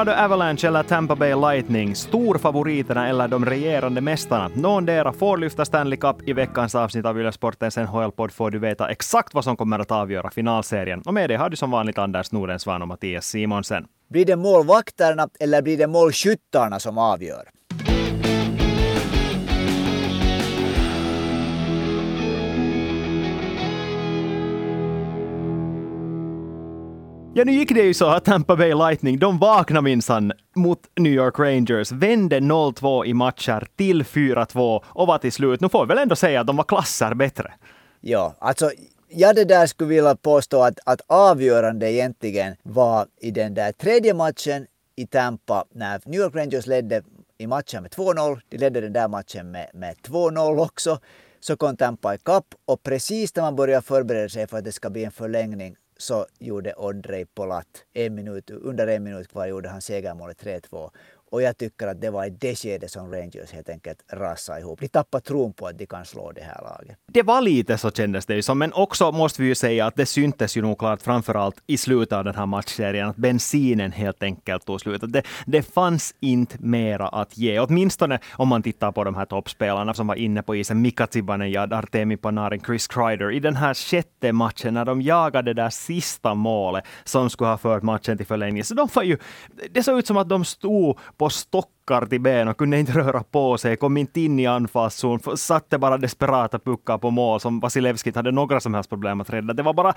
Colorado Avalanche eller Tampa Bay Lightning, storfavoriterna eller de regerande mästarna. Någondera får lyfta Stanley Cup. I veckans avsnitt av Yle Sportens NHL-podd får du veta exakt vad som kommer att avgöra finalserien. Och med det har du som vanligt Anders Nordensvan och Mattias Simonsen. Blir det målvakterna eller blir det målskyttarna som avgör? Ja, nu gick det ju så att Tampa Bay Lightning, de vaknade minsann mot New York Rangers, vände 0-2 i matcher till 4-2 och var till slut, nu får vi väl ändå säga att de var klasser bättre. Ja, alltså jag det där skulle vilja påstå att, att avgörande egentligen var i den där tredje matchen i Tampa när New York Rangers ledde i matchen med 2-0. De ledde den där matchen med, med 2-0 också. Så kom Tampa ikapp och precis när man börjar förbereda sig för att det ska bli en förlängning så gjorde Ondrej Polat en minut, under en minut kvar gjorde han segermålet 3-2. Och jag tycker att det var i det skedet som Rangers helt enkelt rasade ihop. De tappade tron på att de kan slå det här laget. Det var lite så kändes det ju som, men också måste vi ju säga att det syntes ju nog klart framförallt i slutet av den här matchserien att bensinen helt enkelt tog slut. Det, det fanns inte mera att ge, åtminstone om man tittar på de här toppspelarna som var inne på isen. Mika Zibanejad, Artemi Panarin, Chris Kreider. I den här sjätte matchen när de jagade det där sista målet som skulle ha fört matchen till förlängning. Så de var ju, det såg ut som att de stod på stockar till ben och kunde inte röra på sig, kom inte in i anfallszon, satte bara desperata puckar på mål som Vasilevskij hade några som helst problem att rädda. Det var bara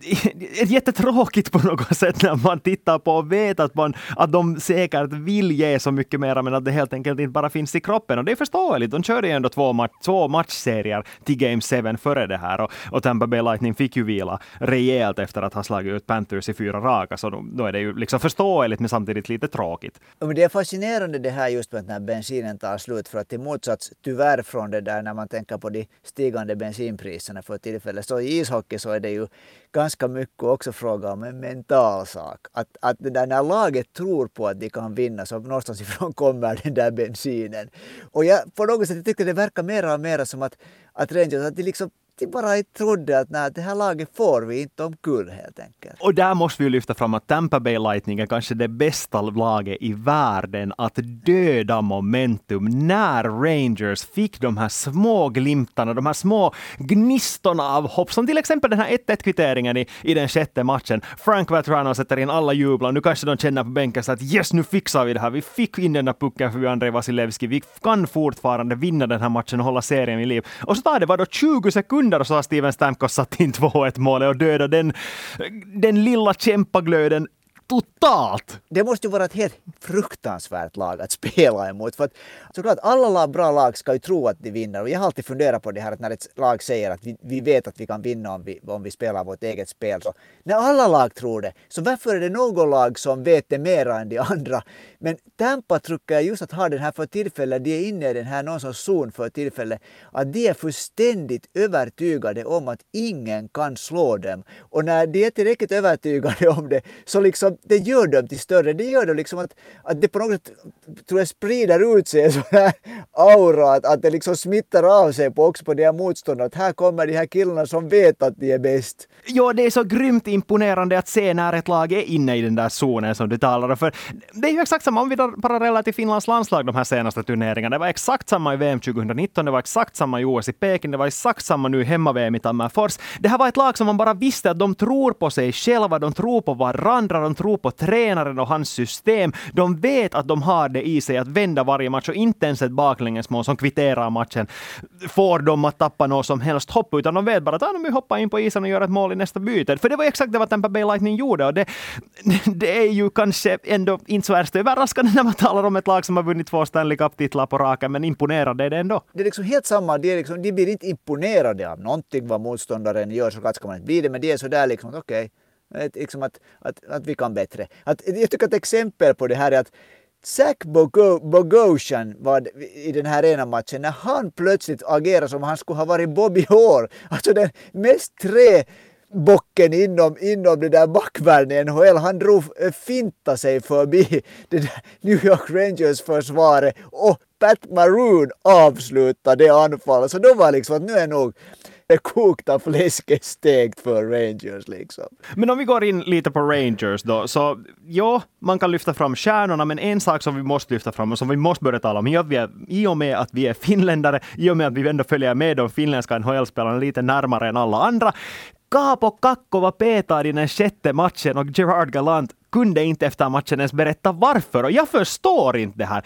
jättetråkigt på något sätt när man tittar på och vet att, man, att de säkert vill ge så mycket mer, men att det helt enkelt inte bara finns i kroppen. Och det är förståeligt. De körde ju ändå två, match, två matchserier till Game 7 före det här och, och Tampa Bay Lightning fick ju vila rejält efter att ha slagit ut Panthers i fyra raka, så då, då är det ju liksom förståeligt men samtidigt lite tråkigt. Men det är fascinerande det det här just med när bensinen tar slut. För att i motsats tyvärr från det där när man tänker på de stigande bensinpriserna för tillfället. Så i ishockey så är det ju ganska mycket också fråga om en mental sak. Att, att det där när laget tror på att de kan vinna så någonstans ifrån kommer den där bensinen. Och jag på något sätt tycker det verkar mer och mer som att, att Rangers, att de liksom bara trodde att nej, det här laget får vi inte omkull helt enkelt. Och där måste vi lyfta fram att Tampa Bay Lightning är kanske det bästa laget i världen att döda momentum när Rangers fick de här små glimtarna, de här små gnistorna av hopp, som till exempel den här 1-1 kvitteringen i, i den sjätte matchen. Frank Vatrano sätter in alla jublar. Nu kanske de känner på bänken så att yes, nu fixar vi det här. Vi fick in den där pucken för Andrei Vasilevski. Vi kan fortfarande vinna den här matchen och hålla serien i liv. Och så tar det bara 20 sekunder sekunder så har Steven Stamkos satt in 2-1 målet och dödat den, den lilla kämpaglöden totalt. Det måste ju vara ett helt fruktansvärt lag att spela emot. För att såklart, alla bra lag ska ju tro att de vinner. Och jag har alltid funderat på det här att när ett lag säger att vi, vi vet att vi kan vinna om vi, om vi spelar vårt eget spel. Så när alla lag tror det, så varför är det något lag som vet det mera än de andra? Men Tampa tycker jag just att ha den här för tillfället, de är inne i den här någon sorts zon för tillfället, att de är fullständigt övertygade om att ingen kan slå dem. Och när de är tillräckligt övertygade om det, så liksom det gör dem till större. Det gör dem liksom att, att det på något sätt tror jag sprider ut sig en sån här aura, att, att det liksom smittar av sig på, också på de här motståndarna. Att här kommer de här killarna som vet att de är bäst. Ja, det är så grymt imponerande att se när ett lag är inne i den där zonen som du talar om. För det är ju exakt samma om vi drar paralleller till Finlands landslag de här senaste turneringarna. Det var exakt samma i VM 2019, det var exakt samma i OS i Peking, det var exakt samma nu i hemma-VM i Tammerfors. Det här var ett lag som man bara visste att de tror på sig själva, de tror på varandra, de tror på tränaren och hans system. De vet att de har det i sig att vända varje match och inte ens ett baklängesmål som kvitterar matchen får dem att tappa något som helst hopp, utan de vet bara att ah, de vill hoppa in på isen och göra ett mål i nästa byte. För det var exakt det vad Tampa Bay Lightning gjorde och det, det är ju kanske ändå inte så värst överraskande när man talar om ett lag som har vunnit två Stanley Cup-titlar på raken, men imponerande är det ändå. Det är liksom helt samma, de, är liksom, de blir inte imponerade av någonting vad motståndaren gör, så ska man inte bli det, men de är sådär liksom, okej, okay, liksom att, att, att vi kan bättre. Att, jag tycker att ett exempel på det här är att Zach Bogosian var i den här ena matchen när han plötsligt agerade som han skulle ha varit Bobby Hall. Alltså den mest tre bocken inom, inom det där backvärlden i NHL. Han drog, eh, finta sig förbi det där New York Rangers försvaret och Pat Maroon avslutade det anfallet. Så då var liksom att nu är nog det kokta fläsket stekt för Rangers liksom. Men om vi går in lite på Rangers då, så ja, man kan lyfta fram stjärnorna, men en sak som vi måste lyfta fram och som vi måste börja tala om, i och, vi är, i och med att vi är finländare, i och med att vi ändå följer med de finländska NHL-spelarna lite närmare än alla andra, Kaapo Kakko var petad i den sjätte matchen och Gerard Gallant kunde inte efter matchen ens berätta varför. Och jag förstår inte det här.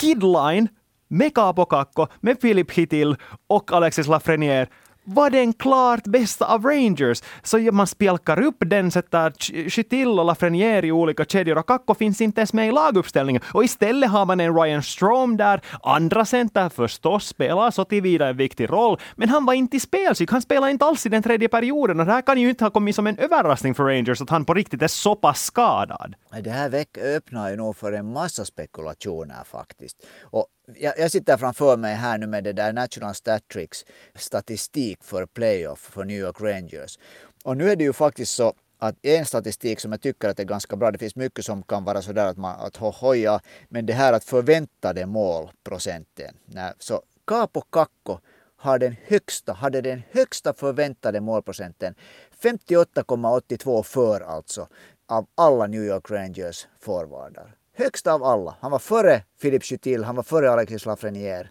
Kidline med Kaapo Kakko, med Filip Hittil och Alexis Lafreniere var den klart bästa av Rangers. Så man spjälkar upp den, sätter Chytil och Lafreniere i olika kedjor och Kakko finns inte ens med i laguppställningen. Och istället har man en Ryan Strom där. Andra center förstås spelar så tillvida en viktig roll, men han var inte i spelskick. Han spelade inte alls i den tredje perioden och det här kan ju inte ha kommit som en överraskning för Rangers att han på riktigt är så pass skadad. Det här veck öppnar ju nog för en massa spekulationer faktiskt. Och jag, jag, sitter framför mig här nu med det där National Statrix statistik för playoff för New York Rangers. Och nu är det ju faktiskt så att en statistik som jag tycker att är ganska bra, det finns mycket som kan vara sådär att man att hoja, men det här att förväntade målprocenten. Så Capo Kakko har den högsta, hade den högsta förväntade målprocenten. 58,82 för alltså av alla New York Rangers forwardar. Högst av alla. Han var före Philippe Chutil, han var före Alexis Lafreniere.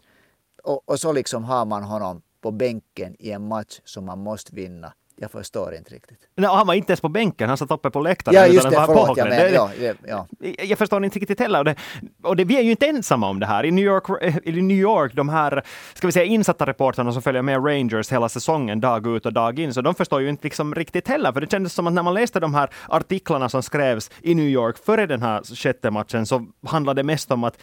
Och, och så liksom har man honom på bänken i en match som man måste vinna. Jag förstår inte riktigt. Nej, han var inte ens på bänken, han satt uppe på läktaren. Ja, just det, förlåt, jag, men, ja, ja. jag förstår inte riktigt heller. Och, det, och det, vi är ju inte ensamma om det här. I New York, i New York de här ska vi säga, insatta reportrarna som följer med Rangers hela säsongen, dag ut och dag in, så de förstår ju inte liksom riktigt heller. För det kändes som att när man läste de här artiklarna som skrevs i New York före den här sjätte matchen, så handlade det mest om att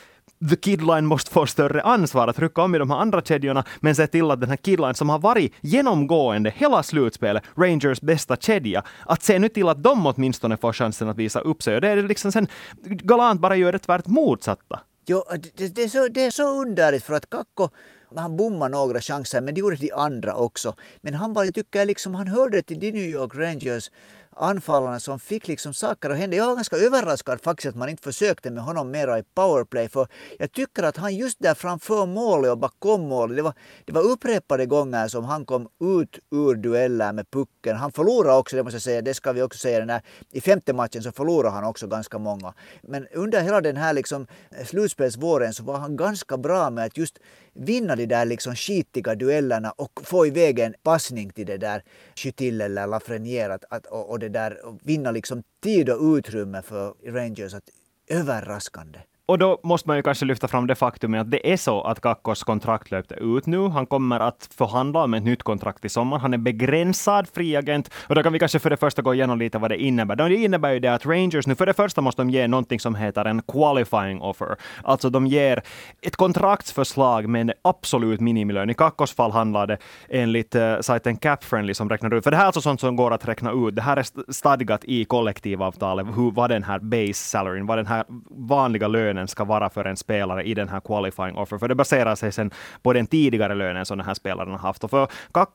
The Kidline måste få större ansvar att rycka om i de här andra kedjorna, men se till att den här Kidline som har varit genomgående hela slutspelet, Rangers bästa kedja, att se nu till att de åtminstone får chansen att visa upp sig. Och det är liksom sen galant bara gör det tvärt motsatta. Jo, det, det, är så, det är så underligt för att Kakko han bommade några chanser, men det gjorde de andra också. Men han var, jag tycker liksom, han hörde till de New York Rangers anfallarna som fick liksom saker att hända. Jag var ganska överraskad faktiskt att man inte försökte med honom mera i powerplay. För jag tycker att han just där framför målet och bakom målet. Det var, det var upprepade gånger som han kom ut ur dueller med pucken. Han förlorade också, det måste jag säga, det ska vi också säga. Den här, I femte matchen så förlorade han också ganska många. Men under hela den här liksom eh, slutspelsvåren så var han ganska bra med att just vinna de där liksom skitiga duellerna och få iväg en passning till det där Chytil eller Lafreniere att, att, och, och, det där, och vinna liksom tid och utrymme för Rangers. Att, överraskande. Och då måste man ju kanske lyfta fram det faktum att det är så att Kakkos kontrakt löpte ut nu. Han kommer att förhandla om ett nytt kontrakt i sommar. Han är begränsad fri agent. Och då kan vi kanske för det första gå igenom lite vad det innebär. Det innebär ju det att Rangers nu, för det första måste de ge någonting som heter en qualifying offer. Alltså de ger ett kontraktsförslag med en absolut minimilön. I Kakkos fall handlar det enligt uh, sajten Capfriendly som räknar ut, för det här är alltså sånt som går att räkna ut. Det här är stadgat i kollektivavtalet, hur, vad den här base salaryn, vad den här vanliga lönen lönen ska vara för en spelare i den här qualifying offer. För det baserar sig sen på den tidigare lönen som den här spelaren har haft. Och för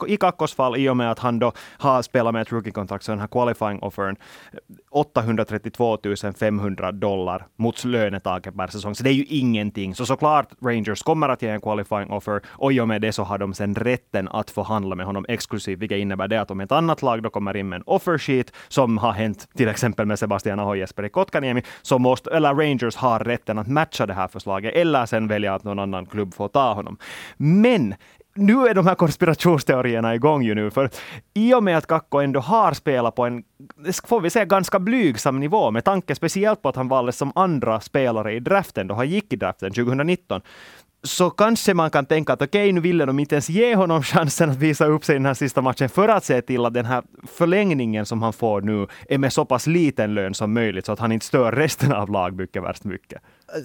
i Kakkos fall, i och med att han då har spelat med ett rookie-kontrakt, så den här qualifying offern 832 500 dollar mot lönetaket per säsong. Så det är ju ingenting. Så såklart Rangers kommer att ge en qualifying offer och i och med det så har de sen rätten att förhandla med honom exklusivt, vilket innebär det att om ett annat lag då kommer in med en offer sheet, som har hänt till exempel med Sebastian Aho och Jesper Kotkaniemi, så måste, eller Rangers har rätten att matcha det här förslaget eller sen välja att någon annan klubb får ta honom. Men nu är de här konspirationsteorierna igång ju nu, för i och med att Kakko ändå har spelat på en, får vi säga, ganska blygsam nivå, med tanke speciellt på att han valdes som andra spelare i draften, då han gick i draften 2019, så kanske man kan tänka att okej, okay, nu ville de inte ens ge honom chansen att visa upp sig i den här sista matchen för att se till att den här förlängningen som han får nu är med så pass liten lön som möjligt så att han inte stör resten av lagbygget värst mycket.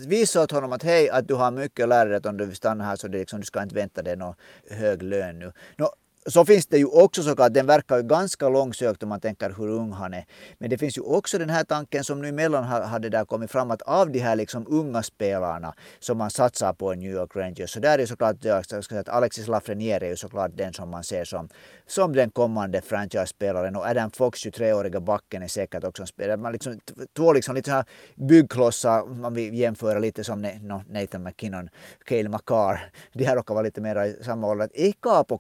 Visa åt honom att hej, att du har mycket att lära dig om du vill stanna här så det liksom, du ska inte vänta dig någon hög lön nu. Nå, så finns det ju också såklart, den verkar ju ganska långsökt om man tänker hur ung han är. Men det finns ju också den här tanken som nu emellan hade där kommit fram att av de här liksom unga spelarna som man satsar på i New York Rangers så där är ju såklart jag ska säga att Alexis Lafreniere är ju såklart den som man ser som, som den kommande franchise-spelaren och Adam Fox, 23-åriga backen, är säkert också en spelare. Man liksom, två liksom lite sådana byggklossar, man vill jämföra lite som Nathan McKinnon, Cale McCarr. De här råkar vara lite mer i samma ålder. Är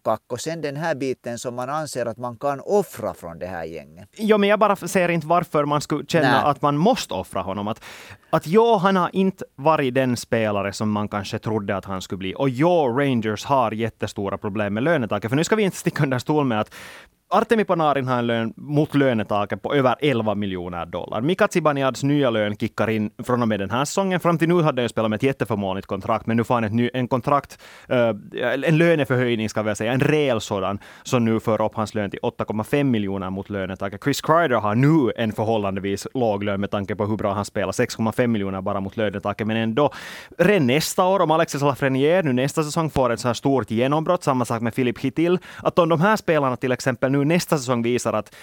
Kakko sen den här biten som man anser att man kan offra från det här gänget? Ja, men jag bara ser inte varför man skulle känna Nej. att man måste offra honom. Att, att ja, han har inte varit den spelare som man kanske trodde att han skulle bli. Och ja, Rangers har jättestora problem med lönetaket. För nu ska vi inte sticka under stol med att Artemi Panarin har en lön mot lönetaket på över 11 miljoner dollar. Mika Zibanejad's nya lön kickar in från och med den här säsongen. Fram till nu hade han spelat med ett jätteförmånligt kontrakt, men nu får han ett ny, en kontrakt, uh, en löneförhöjning ska vi säga, en rejäl sådan, som nu för upp hans lön till 8,5 miljoner mot lönetaket. Chris Kreider har nu en förhållandevis låg lön med tanke på hur bra han spelar, 6,5 miljoner bara mot lönetaket, men ändå. Redan nästa år, om Alexis Lafreniere nu nästa säsong får ett så här stort genombrott, samma sak med Filip Hittil, att om de här spelarna till exempel nu nästa säsong visar att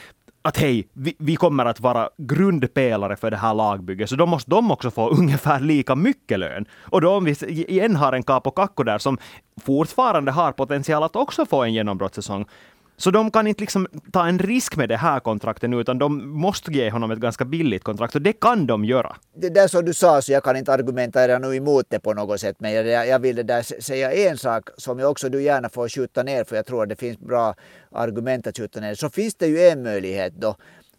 att hej, vi, vi, kommer att vara grundpelare för det här lagbygget, så då måste de också få ungefär lika mycket lön. Och då om vi igen har en Capo Kakko där som fortfarande har potential att också få en genombrottssäsong, så de kan inte liksom ta en risk med det här kontraktet nu, utan de måste ge honom ett ganska billigt kontrakt. Och det kan de göra. Det där som du sa, så jag kan inte argumentera nu emot det på något sätt, men jag, jag vill där säga en sak som jag också du gärna får skjuta ner, för jag tror att det finns bra argument att skjuta ner. Så finns det ju en möjlighet då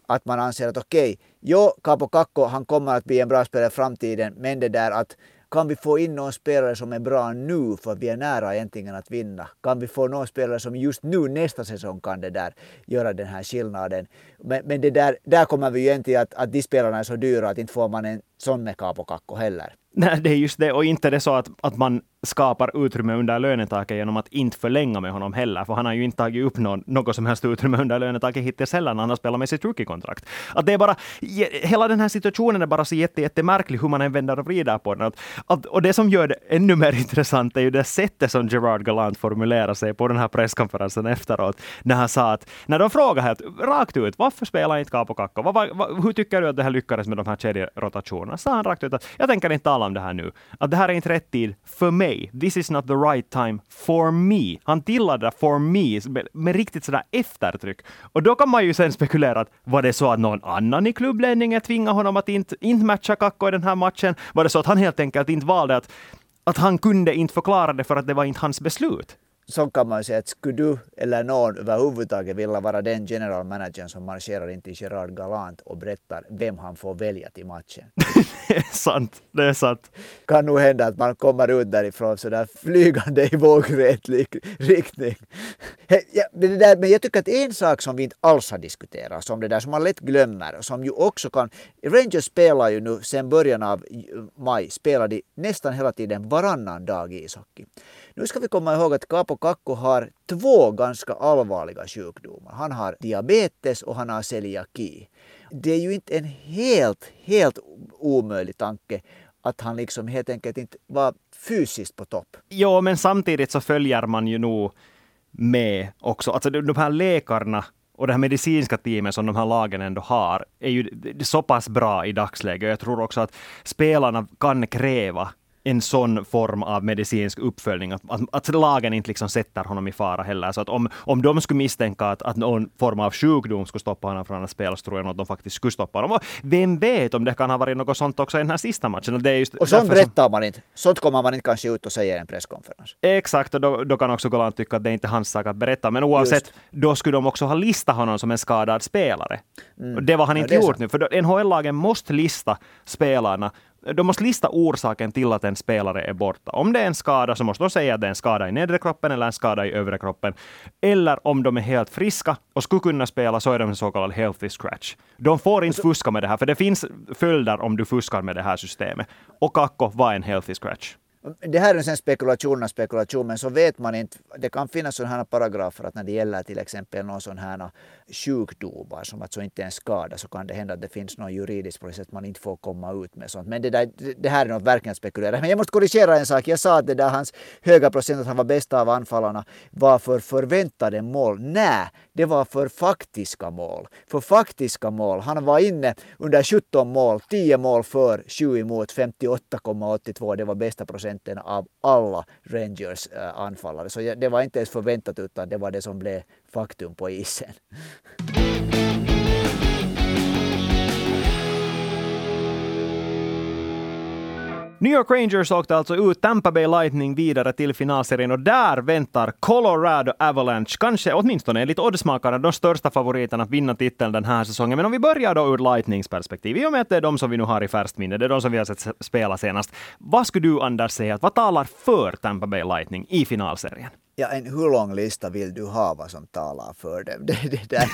att man anser att okej, okay, jo, Capo Kakko, han kommer att bli en bra spelare i framtiden, men det där att kan vi få in någon spelare som är bra nu för vi är nära egentligen att vinna? Kan vi få någon spelare som just nu nästa säsong kan det där göra den här skillnaden? Men, men det där, där kommer vi ju inte att, att de spelarna är så dyra att inte får man en sån med Capo Kakko heller. Nej, det är just det. Och inte det så att, att man skapar utrymme under lönetaket genom att inte förlänga med honom heller, för han har ju inte tagit upp någon, något som helst utrymme under lönetaket hittills heller när han har spelat med sitt rookie-kontrakt. Att det är bara, hela den här situationen är bara så jätte, jättemärklig hur man än vänder och vrider på den. Att, att, och det som gör det ännu mer intressant är ju det sättet som Gerard Gallant formulerar sig på den här presskonferensen efteråt, när han sa att, när de frågade helt rakt ut, varför spelar inte Capo Kakko? Hur tycker du att det här lyckades med de här kedjerotationerna? Sa han rakt ut att jag tänker inte tala om det här nu. Att det här är inte rätt tid för mig mig. This is not the right time for me. Han tillade for me med, med riktigt sådär eftertryck. Och då kan man ju sen spekulera att var det så att någon annan i klubbledningen tvingade honom att inte, inte matcha Kakko i den här matchen? Var det så att han helt enkelt inte valde att, att han kunde inte förklara det för att det var inte hans beslut? Så kan man säga att skulle du eller någon överhuvudtaget vilja vara den general managern som marscherar in till Gerard Galant och berättar vem han får välja till matchen. det är sant, det är sant. Kan nog hända att man kommer ut därifrån sådär flygande i vågrätt riktning. Ja, det där, men jag tycker att en sak som vi inte alls har diskuterat, som det där som man lätt glömmer, som ju också kan... Rangers spelar ju nu sen början av maj, spelar de nästan hela tiden varannan dag ishockey. Nu ska vi komma ihåg att Capo Kakko har två ganska allvarliga sjukdomar. Han har diabetes och han har celiaki. Det är ju inte en helt, helt omöjlig tanke att han liksom helt enkelt inte var fysiskt på topp. Jo, men samtidigt så följer man ju nog med också. Alltså de här läkarna och det här medicinska teamet som de här lagen ändå har är ju så pass bra i dagsläget. Jag tror också att spelarna kan kräva en sån form av medicinsk uppföljning, att, att, att, lagen inte liksom sätter honom i fara heller. Så att om, om de skulle misstänka att, att någon form av sjukdom skulle stoppa honom från att spela, så tror jag nog att de faktiskt skulle stoppa honom. Och vem vet om det kan ha varit något sånt också i den här sista matchen. Och, det är just och sånt berättar som... man inte. Sånt kommer man inte kanske ut och säga i en presskonferens. Exakt, och då, då kan också Golan tycka att det är inte hans sak att berätta. Men oavsett, just. då skulle de också ha listat honom som en skadad spelare. Mm. Det var han inte ja, gjort nu, för NHL-lagen måste lista spelarna de måste lista orsaken till att en spelare är borta. Om det är en skada så måste de säga att det är en skada i nedre kroppen eller en skada i övre kroppen. Eller om de är helt friska och skulle kunna spela så är de en så kallad healthy scratch. De får inte fuska med det här, för det finns följder om du fuskar med det här systemet. Och Kakko var en healthy scratch det här är en spekulation spekulation, men så vet man inte. Det kan finnas sådana här paragrafer att när det gäller till exempel någon sån här sjukdomar som alltså inte är en skada så kan det hända att det finns någon juridisk process att man inte får komma ut med sånt. Men det, där, det här är något verkligen spekulerat. Men jag måste korrigera en sak. Jag sa att det där hans höga procent att han var bästa av anfallarna var för förväntade mål. Nej, det var för faktiska mål. För faktiska mål. Han var inne under 17 mål, 10 mål för, 7 emot, 58,82. Det var bästa procent procenten av alla Rangers äh, anfallare. Så det var inte ens förväntat utan det var det som blev faktum på isen. New York Rangers åkte alltså ut Tampa Bay Lightning vidare till finalserien och där väntar Colorado Avalanche, kanske åtminstone enligt oddsmakarna, de största favoriterna att vinna titeln den här säsongen. Men om vi börjar då ur Lightnings perspektiv, i och med att det är de som vi nu har i färskt minne, det är de som vi har sett spela senast. Vad skulle du Anders säga, vad talar för Tampa Bay Lightning i finalserien? Ja, en, hur lång lista vill du ha vad som talar för dem? Det, det, det,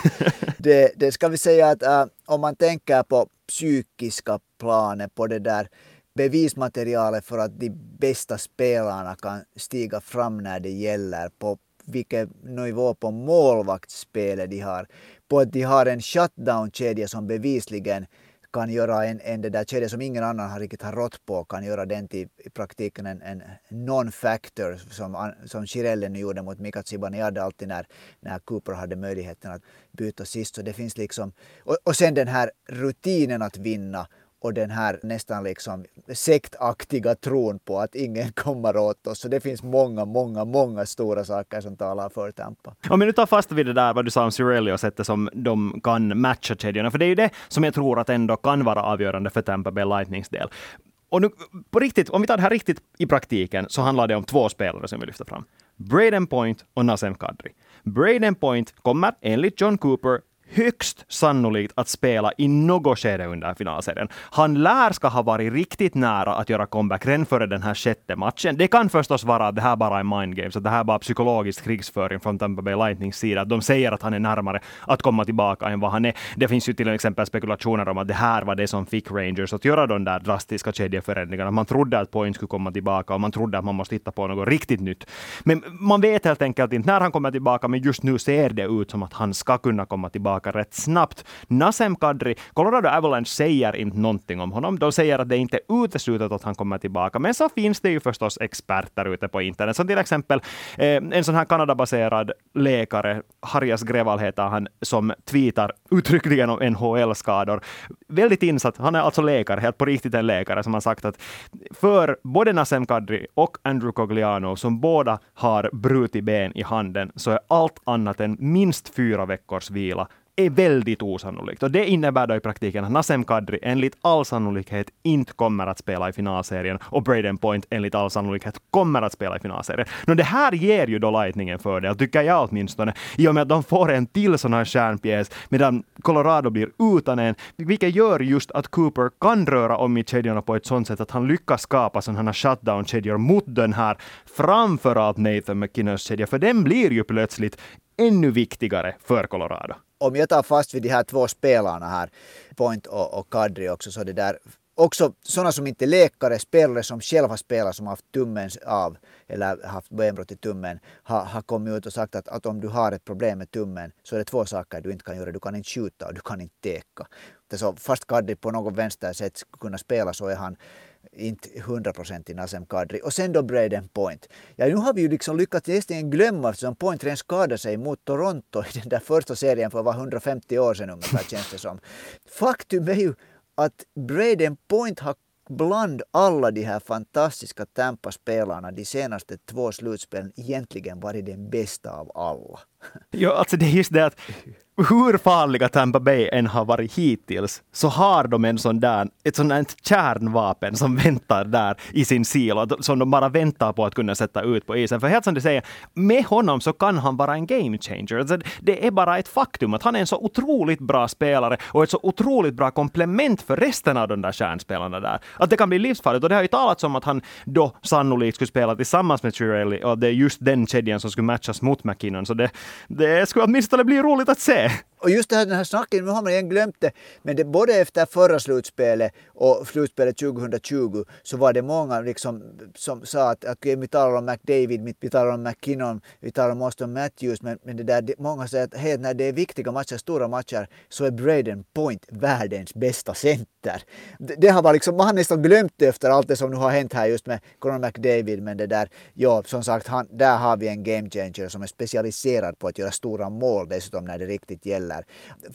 det, det ska vi säga att äh, om man tänker på psykiska planet, på det där bevismaterialet för att de bästa spelarna kan stiga fram när det gäller på vilken nivå på målvaktsspelet de har. På att de har en shutdown-kedja som bevisligen kan göra en, en det där kedja som ingen annan har riktigt har rått på, kan göra den till i praktiken en, en non-factor som, som Chirellen gjorde mot Mika Zibanejad alltid när, när Cooper hade möjligheten att byta sist. Så det finns liksom, och, och sen den här rutinen att vinna och den här nästan liksom sektaktiga tron på att ingen kommer åt oss. Så det finns många, många, många stora saker som talar för Tampa. Om vi nu tar fast vid det där vad du sa om Cirelli och sättet som de kan matcha kedjorna, för det är ju det som jag tror att ändå kan vara avgörande för Tampa Bay Lightnings del. Och nu, på riktigt, om vi tar det här riktigt i praktiken, så handlar det om två spelare som vi lyfter fram. Braden Point och Nasem Kadri. Braden Point kommer enligt John Cooper högst sannolikt att spela i något skede under finalserien. Han lär ska ha varit riktigt nära att göra comeback redan före den här sjätte matchen. Det kan förstås vara att det här bara är mind games, att det här bara är psykologisk krigsföring från Tampa Bay Lightnings sida. Att de säger att han är närmare att komma tillbaka än vad han är. Det finns ju till exempel spekulationer om att det här var det som fick Rangers att göra de där drastiska kedjeförändringarna. Man trodde att Point skulle komma tillbaka och man trodde att man måste hitta på något riktigt nytt. Men man vet helt enkelt inte när han kommer tillbaka, men just nu ser det ut som att han ska kunna komma tillbaka tillbaka rätt snabbt. Nasem Kadri, Colorado Avalanche säger inte någonting om honom. De säger att det inte är uteslutet att han kommer tillbaka. Men så finns det ju förstås experter ute på internet, som till exempel eh, en sån här Kanadabaserad läkare, Harjas Greval heter han, som tweetar uttryckligen om NHL-skador. Väldigt insatt. Han är alltså läkare, helt på riktigt en läkare, som har sagt att för både Nasem Kadri och Andrew Cogliano, som båda har brutit ben i handen, så är allt annat än minst fyra veckors vila är väldigt osannolikt. Och det innebär då i praktiken att Nasem Kadri enligt all sannolikhet inte kommer att spela i finalserien och Braden Point enligt all sannolikhet kommer att spela i finalserien. Nå, det här ger ju då Lightning en fördel, tycker jag åtminstone, i och med att de får en till sån här stjärnpjäs, medan Colorado blir utan en, vilket gör just att Cooper kan röra om i kedjorna på ett sånt sätt att han lyckas skapa sådana här shutdown-kedjor mot den här, framförallt Nathan McKinnons kedja, för den blir ju plötsligt ännu viktigare för Colorado om jag tar fast vid de här två spelarna här, Point och, och Kadri också, så det där också sådana som inte är läkare, spelare som själva spelar, som har haft tummen av eller haft benbrott i tummen, har, har kommit ut och sagt att, att om du har ett problem med tummen så är det två saker du inte kan göra. Du kan inte skjuta och du kan inte teka. Så fast Kadri på något vänster sätt skulle kunna spela så är han inte 100% i Nasem Kadri. Och sen då Braden Point. Ja, nu har vi ju liksom lyckats nästan glömma eftersom Point redan skadade sig mot Toronto i den där första serien för var 150 år sedan ungefär känns det som. Faktum är ju att Braden Point har bland alla de här fantastiska Tampa-spelarna de senaste två slutspelen egentligen varit den bästa av alla. Ja, alltså det är just det att hur farliga Tampa Bay än har varit hittills, så har de en sån där, ett sånt där kärnvapen som väntar där i sin silo, som de bara väntar på att kunna sätta ut på isen. För helt som du säger, med honom så kan han vara en game changer. Alltså det är bara ett faktum att han är en så otroligt bra spelare och ett så otroligt bra komplement för resten av de där kärnspelarna där. Att det kan bli livsfarligt. Och det har ju talats om att han då sannolikt skulle spela tillsammans med Chirelli och det är just den kedjan som skulle matchas mot McKinnon. Så det, det skulle åtminstone bli roligt att se. Och just det här, den här snacket, nu har man igen glömt det, men det, både efter förra slutspelet och slutspelet 2020 så var det många liksom, som sa att, att vi talar om McDavid, vi talar om McKinnon, vi talar om Austin Matthews, men, men det där, det, många säger att hey, när det är viktiga matcher, stora matcher, så är Braden Point världens bästa center. Det, det har man liksom, man har nästan glömt det efter allt det som nu har hänt här just med Conor McDavid, men det där, ja, som sagt, han, där har vi en game changer som är specialiserad på att göra stora mål dessutom när det riktigt gäller.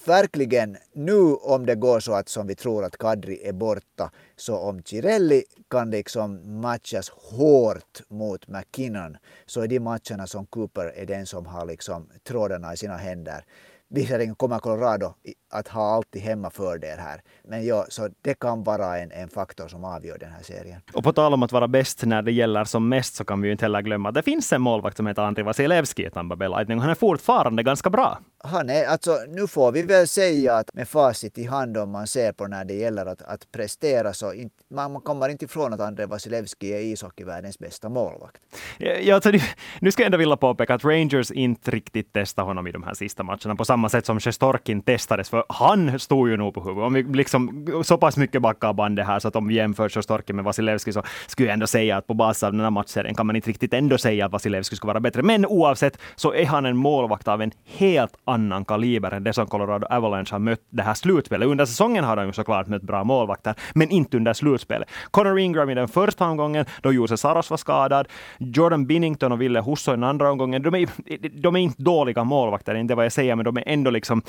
Verkligen, nu om det går så att som vi tror att Kadri är borta, så om Cirelli kan liksom matchas hårt mot McKinnon, så är de matcherna som Cooper är den som har liksom trådarna i sina händer. Visserligen kommer Colorado att ha alltid hemmafördel här. Men ja, så det kan vara en, en faktor som avgör den här serien. Och på tal om att vara bäst när det gäller som mest så kan vi ju inte heller glömma att det finns en målvakt som heter Andrei Vasilevski i Tampa Bay Lightning och han är fortfarande ganska bra. Han är, alltså nu får vi väl säga att med facit i hand om man ser på när det gäller att, att prestera så in, man, man kommer inte ifrån att Andrei Vasilevski är ishockeyvärldens bästa målvakt. Eh, ja, alltså, nu ska jag ändå vilja påpeka att Rangers inte riktigt testade honom i de här sista matcherna på samma sätt som Sjestorkin testades för han stod ju nog på huvudet. Om vi liksom så pass mycket backar bandet här så att om vi jämför Sjestorkin med Vasilevski så skulle jag ändå säga att på basis av den här matchserien kan man inte riktigt ändå säga att Vasilevski skulle vara bättre. Men oavsett så är han en målvakt av en helt annan kaliber än det som Colorado Avalanche har mött det här slutspelet. Under säsongen har de ju såklart mött bra målvakter, men inte under slutspelet. Connor Ingram i den första omgången, då Jose Saros var skadad. Jordan Binnington och Ville Husso i den andra omgången. De är, de är inte dåliga målvakter, inte vad jag säger, men de är ändå liksom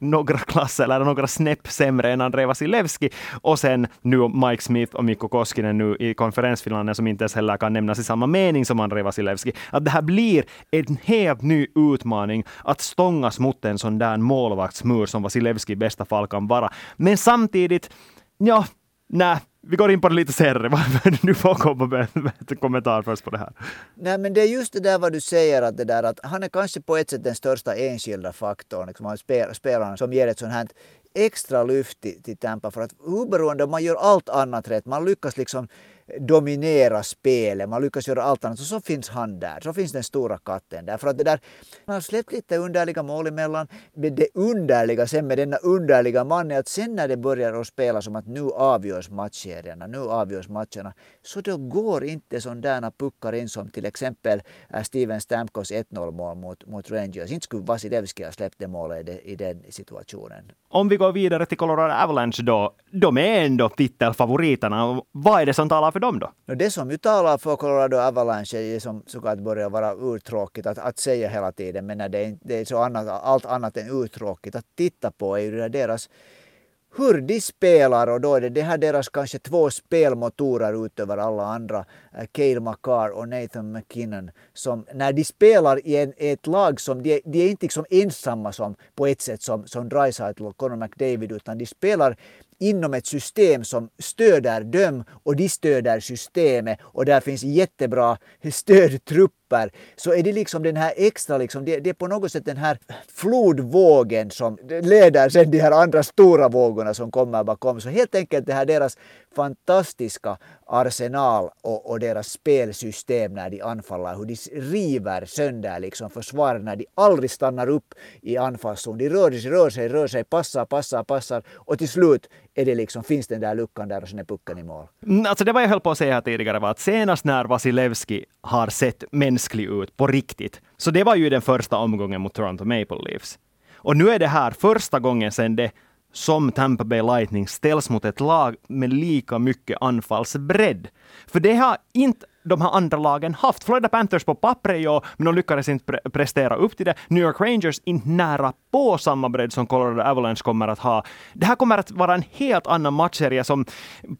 några klasser eller några snäpp sämre än Andrei Vasilevski. Och sen nu Mike Smith och Mikko Koskinen nu i konferensfinalen som inte ens heller kan nämnas i samma mening som Andrei Vasilevski. Att det här blir en helt ny utmaning att stångas mot en sån där målvaktsmur som Vasilevski i bästa fall kan vara. Men samtidigt, ja, nej, vi går in på det lite senare. Du får komma med en kommentar först på det här. Nej, men det är just det där vad du säger, att, det där, att han är kanske på ett sätt den största enskilda faktorn, liksom, spelaren som ger ett sånt här extra lyft till, till Tampa för att oberoende om man gör allt annat rätt, man lyckas liksom dominera spelet, man lyckas göra allt annat, och så finns han där. Så finns den stora katten där. För att det där, man har släppt lite underliga mål emellan. Men det underliga sen med denna underliga man är att sen när det börjar att spela som att nu avgörs matchserierna, nu avgörs matcherna, så då går inte sådana puckar in som till exempel äh, Steven Stamkos 1-0 mål mot, mot Rangers. Inte skulle Vasilevski ha släppt det målet i, i den situationen. Om vi går vidare till Colorado Avalanche då, de är ändå titelfavoriterna. Vad är det som talar för för dem då? Det som ju talar för Colorado Avalanche är som såklart börjar vara uttråkigt att, att säga hela tiden. Men när det, det är så annat, allt annat än uttråkigt att titta på är ju deras hur de spelar och då är det, det här deras kanske två spelmotorer utöver alla andra, eh, Cale Makar och Nathan McKinnon, som när de spelar i en, ett lag som de, de är inte liksom ensamma som på ett sätt som, som Dreisaitl och Conor McDavid utan de spelar inom ett system som stöder dem och de stöder systemet och där finns jättebra stödtrupper så är det liksom den här extra, liksom, det, det är på något sätt den här flodvågen som leder sen de här andra stora vågorna som kommer bakom. Så helt enkelt det här deras fantastiska arsenal och, och deras spelsystem när de anfaller, hur de river sönder liksom försvaret när de aldrig stannar upp i anfallszon. De rör sig, rör sig, rör sig, passar, passar, passar och till slut är det liksom, finns den där luckan där och sen är pucken i mål. Mm, alltså det var jag höll på att säga här tidigare var att senast när Vasilevski har sett mänsklig ut på riktigt, så det var ju den första omgången mot Toronto Maple Leafs. Och nu är det här första gången sedan det som Tampa Bay Lightning ställs mot ett lag med lika mycket anfallsbredd. För det har inte de här andra lagen haft. Florida Panthers på pappret, ja, men de lyckades inte pre prestera upp till det. New York Rangers inte nära på samma bredd som Colorado Avalanche kommer att ha. Det här kommer att vara en helt annan matchserie som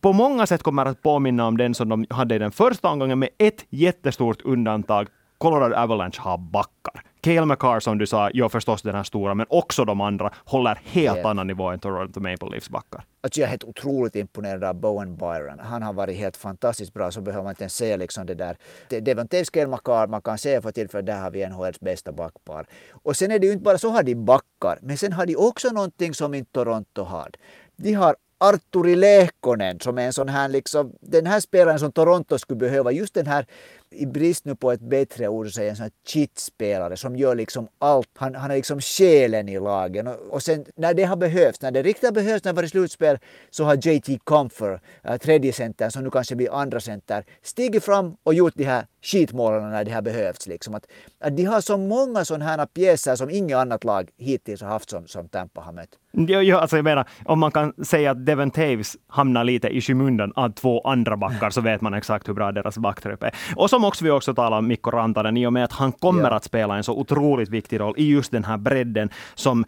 på många sätt kommer att påminna om den som de hade i den första omgången med ett jättestort undantag. Colorado Avalanche har backar. Cale McCarr som du sa, gör förstås den här stora, men också de andra håller helt yeah. annan nivå än Toronto Maple Leafs backar. Alltså jag är helt otroligt imponerad av Bowen Byron. Han har varit helt fantastiskt bra, så behöver man inte ens säga liksom det där. Devon Taves, Cale McCarr, man kan säga för tillfället, där har vi NHLs bästa backpar. Och sen är det ju inte bara så har de backar, men sen har de också någonting som inte Toronto har. De har Arturi Lehkonen som är en sån här liksom, den här spelaren som Toronto skulle behöva, just den här i brist nu på ett bättre ord så säger en sån här chit-spelare som gör liksom allt. Han, han är liksom själen i lagen. Och, och sen när det har behövts, när det riktigt behövts, när det varit slutspel så har JT Comfer, äh, tredje center som nu kanske blir andra center, stigit fram och gjort de här skitmålen när det har behövts. Liksom. Att, att de har så många sådana här pjäser som inget annat lag hittills har haft som, som Tampa har mött. Jo, jo, alltså jag menar, om man kan säga att Devon Taves hamnar lite i skymundan av två andra backar så vet man exakt hur bra deras backtrupp är. Och som också vi också talar om Mikko Rantanen i och med att han kommer ja. att spela en så otroligt viktig roll i just den här bredden som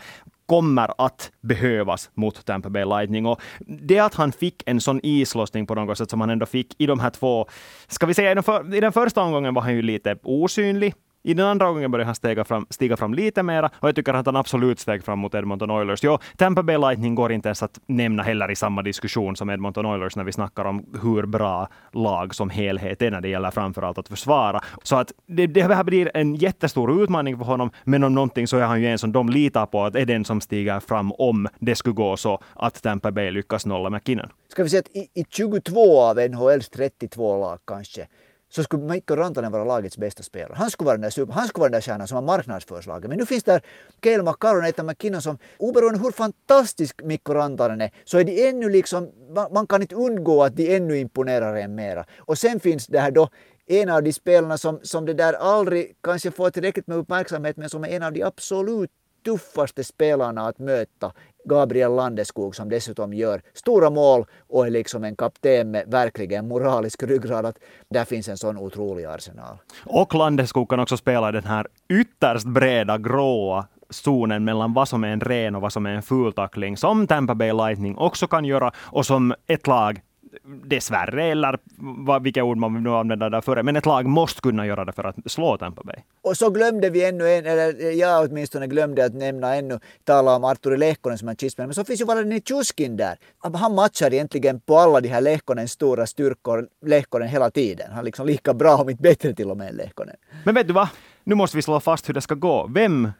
kommer att behövas mot Tampa Bay Lightning. Och det att han fick en sån islossning på något sätt som han ändå fick i de här två, ska vi säga i den, för, i den första omgången var han ju lite osynlig. I den andra gången började han stiga fram, stiga fram lite mera och jag tycker att han absolut steg fram mot Edmonton Oilers. Jo, Tampa Bay Lightning går inte ens att nämna heller i samma diskussion som Edmonton Oilers när vi snackar om hur bra lag som helhet är när det gäller framförallt att försvara. Så att det, det här blir en jättestor utmaning för honom, men om någonting så är han ju en som de litar på att är den som stiger fram om det skulle gå så att Tampa Bay lyckas nolla McKinnon. Ska vi säga att i, i 22 av NHLs 32 lag kanske så skulle Mikko Rantanen vara lagets bästa spelare. Han skulle vara den där, super, han skulle vara den där stjärnan som har marknadsförslaget. Men nu finns där Cale McCarron och Nathan McKinnon som oberoende hur fantastisk Mikko Rantanen är så är de ännu liksom, man, man kan inte undgå att de ännu imponerar en mera. Och sen finns det här då en av de spelarna som, som det där aldrig kanske får tillräckligt med uppmärksamhet men som är en av de absolut tuffaste spelarna att möta Gabriel Landeskog som dessutom gör stora mål och är liksom en kapten med verkligen moralisk ryggrad. Att där finns en sån otrolig arsenal. Och Landeskog kan också spela i den här ytterst breda gråa zonen mellan vad som är en ren och vad som är en fultackling, som Tampa Bay Lightning också kan göra och som ett lag dessvärre, eller vad, vilka ord man nu använder där före, men ett lag måste kunna göra det för att slå Tampa Bay. Och så glömde vi ännu en, eller jag åtminstone glömde att nämna ännu, tala om Arturi Lehkonen som är chipspelare, men så finns ju Valentin Tjuskin där. Han matchar egentligen på alla de här Lehkonens stora styrkor, Lehkonen hela tiden. Han är liksom lika bra, om inte bättre till och med än Lehkonen. Men vet du vad? Nu måste vi slå fast hur det ska gå. Vem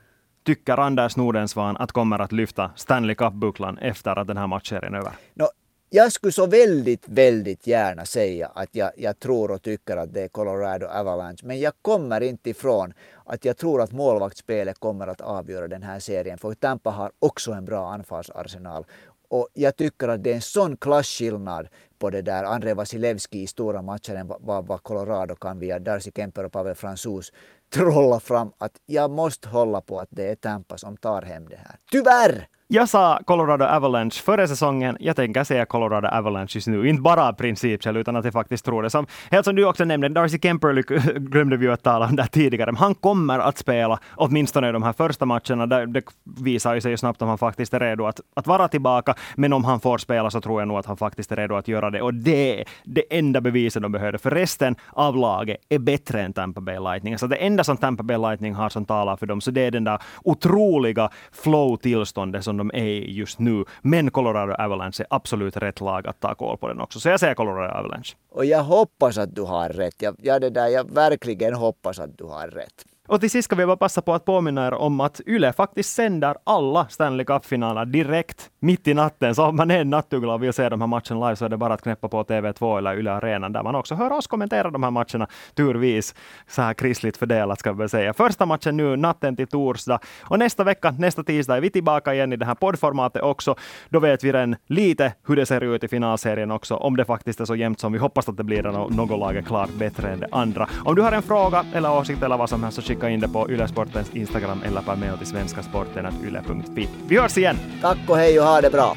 tycker Anders Nordensvan att kommer att lyfta Stanley Cup-bucklan efter att den här matchserien är över? No, jag skulle så väldigt, väldigt gärna säga att jag, jag tror och tycker att det är Colorado Avalanche. Men jag kommer inte ifrån att jag tror att målvaktsspelet kommer att avgöra den här serien. För Tampa har också en bra anfallsarsenal. Och jag tycker att det är en sån klasskillnad på det där André Vasilevski i stora matcher än vad, vad Colorado kan via Darcy Kemper och Pavel Fransus trolla fram att jag måste hålla på att det är Tampa som tar hem det här. Tyvärr! Jag sa Colorado Avalanche före säsongen. Jag tänker säga Colorado Avalanche just nu. Inte bara av principskäl, utan att jag faktiskt tror det. Som, helt som du också nämnde, Darcy Kemper glömde vi att tala om där tidigare. Men han kommer att spela, åtminstone i de här första matcherna. Där det visar ju sig snabbt om han faktiskt är redo att, att vara tillbaka. Men om han får spela så tror jag nog att han faktiskt är redo att göra det. Och det är det enda beviset de behöver. För resten av laget är bättre än Tampa Bay Lightning. Så det enda som Tampa Bay Lightning har som talar för dem, så det är den där otroliga flow-tillståndet som de är i just nu. Men Colorado Avalanche är absolut rätt lag att ta koll på den också. Så jag säger Colorado Avalanche. Och jag hoppas att du har rätt. Jag, jag, det där, jag verkligen hoppas att du har rätt. Och till sist ska vi bara passa på att påminna er om att Yle faktiskt sänder alla Stanley Cup-finaler direkt mitt i natten. Så om man är en nattuggla och vill se de här matcherna live så är det bara att knäppa på TV2 eller Yle Arenan där man också hör oss kommentera de här matcherna turvis. Så här krisligt fördelat ska vi säga. Första matchen nu natten till torsdag och nästa vecka, nästa tisdag är vi tillbaka igen i det här poddformatet också. Då vet vi redan lite hur det ser ut i finalserien också. Om det faktiskt är så jämnt som vi hoppas att det blir något lag är klart bättre än det andra. Om du har en fråga eller åsikt eller vad som helst så skicka in det på Yle Sportens Instagram eller på mail till svenskasporten.yle.fi. Vi hörs igen! Tack och hej och ha det bra!